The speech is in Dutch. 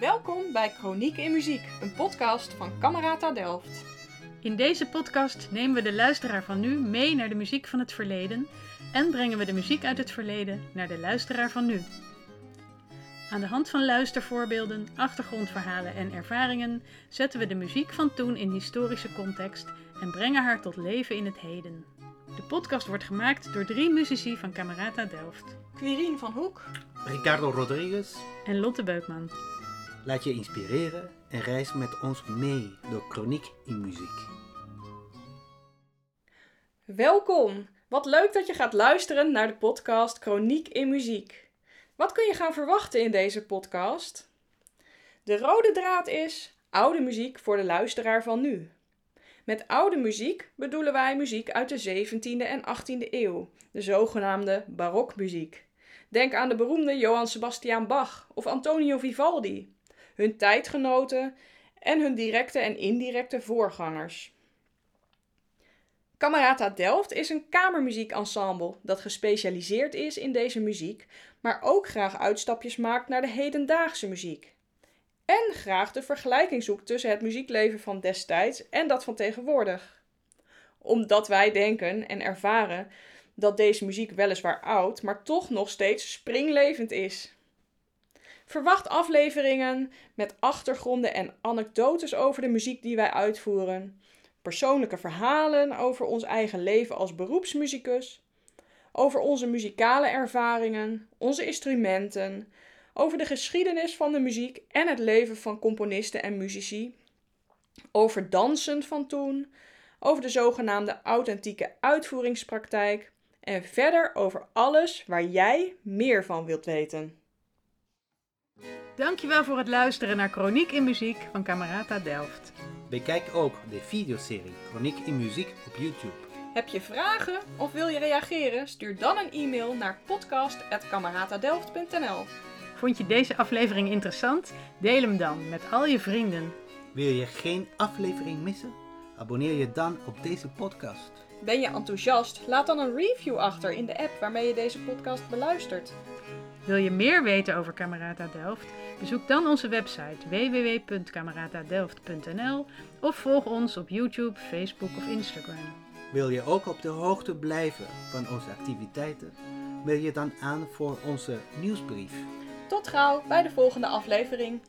Welkom bij Chroniek in Muziek, een podcast van Camerata Delft. In deze podcast nemen we de luisteraar van nu mee naar de muziek van het verleden en brengen we de muziek uit het verleden naar de luisteraar van nu. Aan de hand van luistervoorbeelden, achtergrondverhalen en ervaringen zetten we de muziek van toen in historische context en brengen haar tot leven in het heden. De podcast wordt gemaakt door drie muzici van Camerata Delft Quirine van Hoek, Ricardo Rodriguez. en Lotte Beukman. Laat je inspireren en reis met ons mee door Chroniek in Muziek. welkom! Wat leuk dat je gaat luisteren naar de podcast Chroniek in Muziek. Wat kun je gaan verwachten in deze podcast? De rode draad is oude muziek voor de luisteraar van nu. Met oude muziek bedoelen wij muziek uit de 17e en 18e eeuw, de zogenaamde barokmuziek. Denk aan de beroemde Johann Sebastian Bach of Antonio Vivaldi, hun tijdgenoten en hun directe en indirecte voorgangers. Camerata Delft is een kamermuziekensemble dat gespecialiseerd is in deze muziek, maar ook graag uitstapjes maakt naar de hedendaagse muziek. En graag de vergelijking zoekt tussen het muziekleven van destijds en dat van tegenwoordig. Omdat wij denken en ervaren dat deze muziek weliswaar oud, maar toch nog steeds springlevend is. Verwacht afleveringen met achtergronden en anekdotes over de muziek die wij uitvoeren, persoonlijke verhalen over ons eigen leven als beroepsmuzikus, over onze muzikale ervaringen, onze instrumenten, over de geschiedenis van de muziek en het leven van componisten en muzici, over dansen van toen, over de zogenaamde authentieke uitvoeringspraktijk. En verder over alles waar jij meer van wilt weten. Dankjewel voor het luisteren naar Chroniek in Muziek van Camerata Delft. Bekijk ook de videoserie Chroniek in Muziek op YouTube. Heb je vragen of wil je reageren? Stuur dan een e-mail naar podcast.cameratadelft.nl Vond je deze aflevering interessant? Deel hem dan met al je vrienden. Wil je geen aflevering missen? Abonneer je dan op deze podcast. Ben je enthousiast? Laat dan een review achter in de app waarmee je deze podcast beluistert. Wil je meer weten over Camerata Delft? Bezoek dan onze website www.cameratadelft.nl of volg ons op YouTube, Facebook of Instagram. Wil je ook op de hoogte blijven van onze activiteiten? Meld je dan aan voor onze nieuwsbrief. Tot gauw bij de volgende aflevering.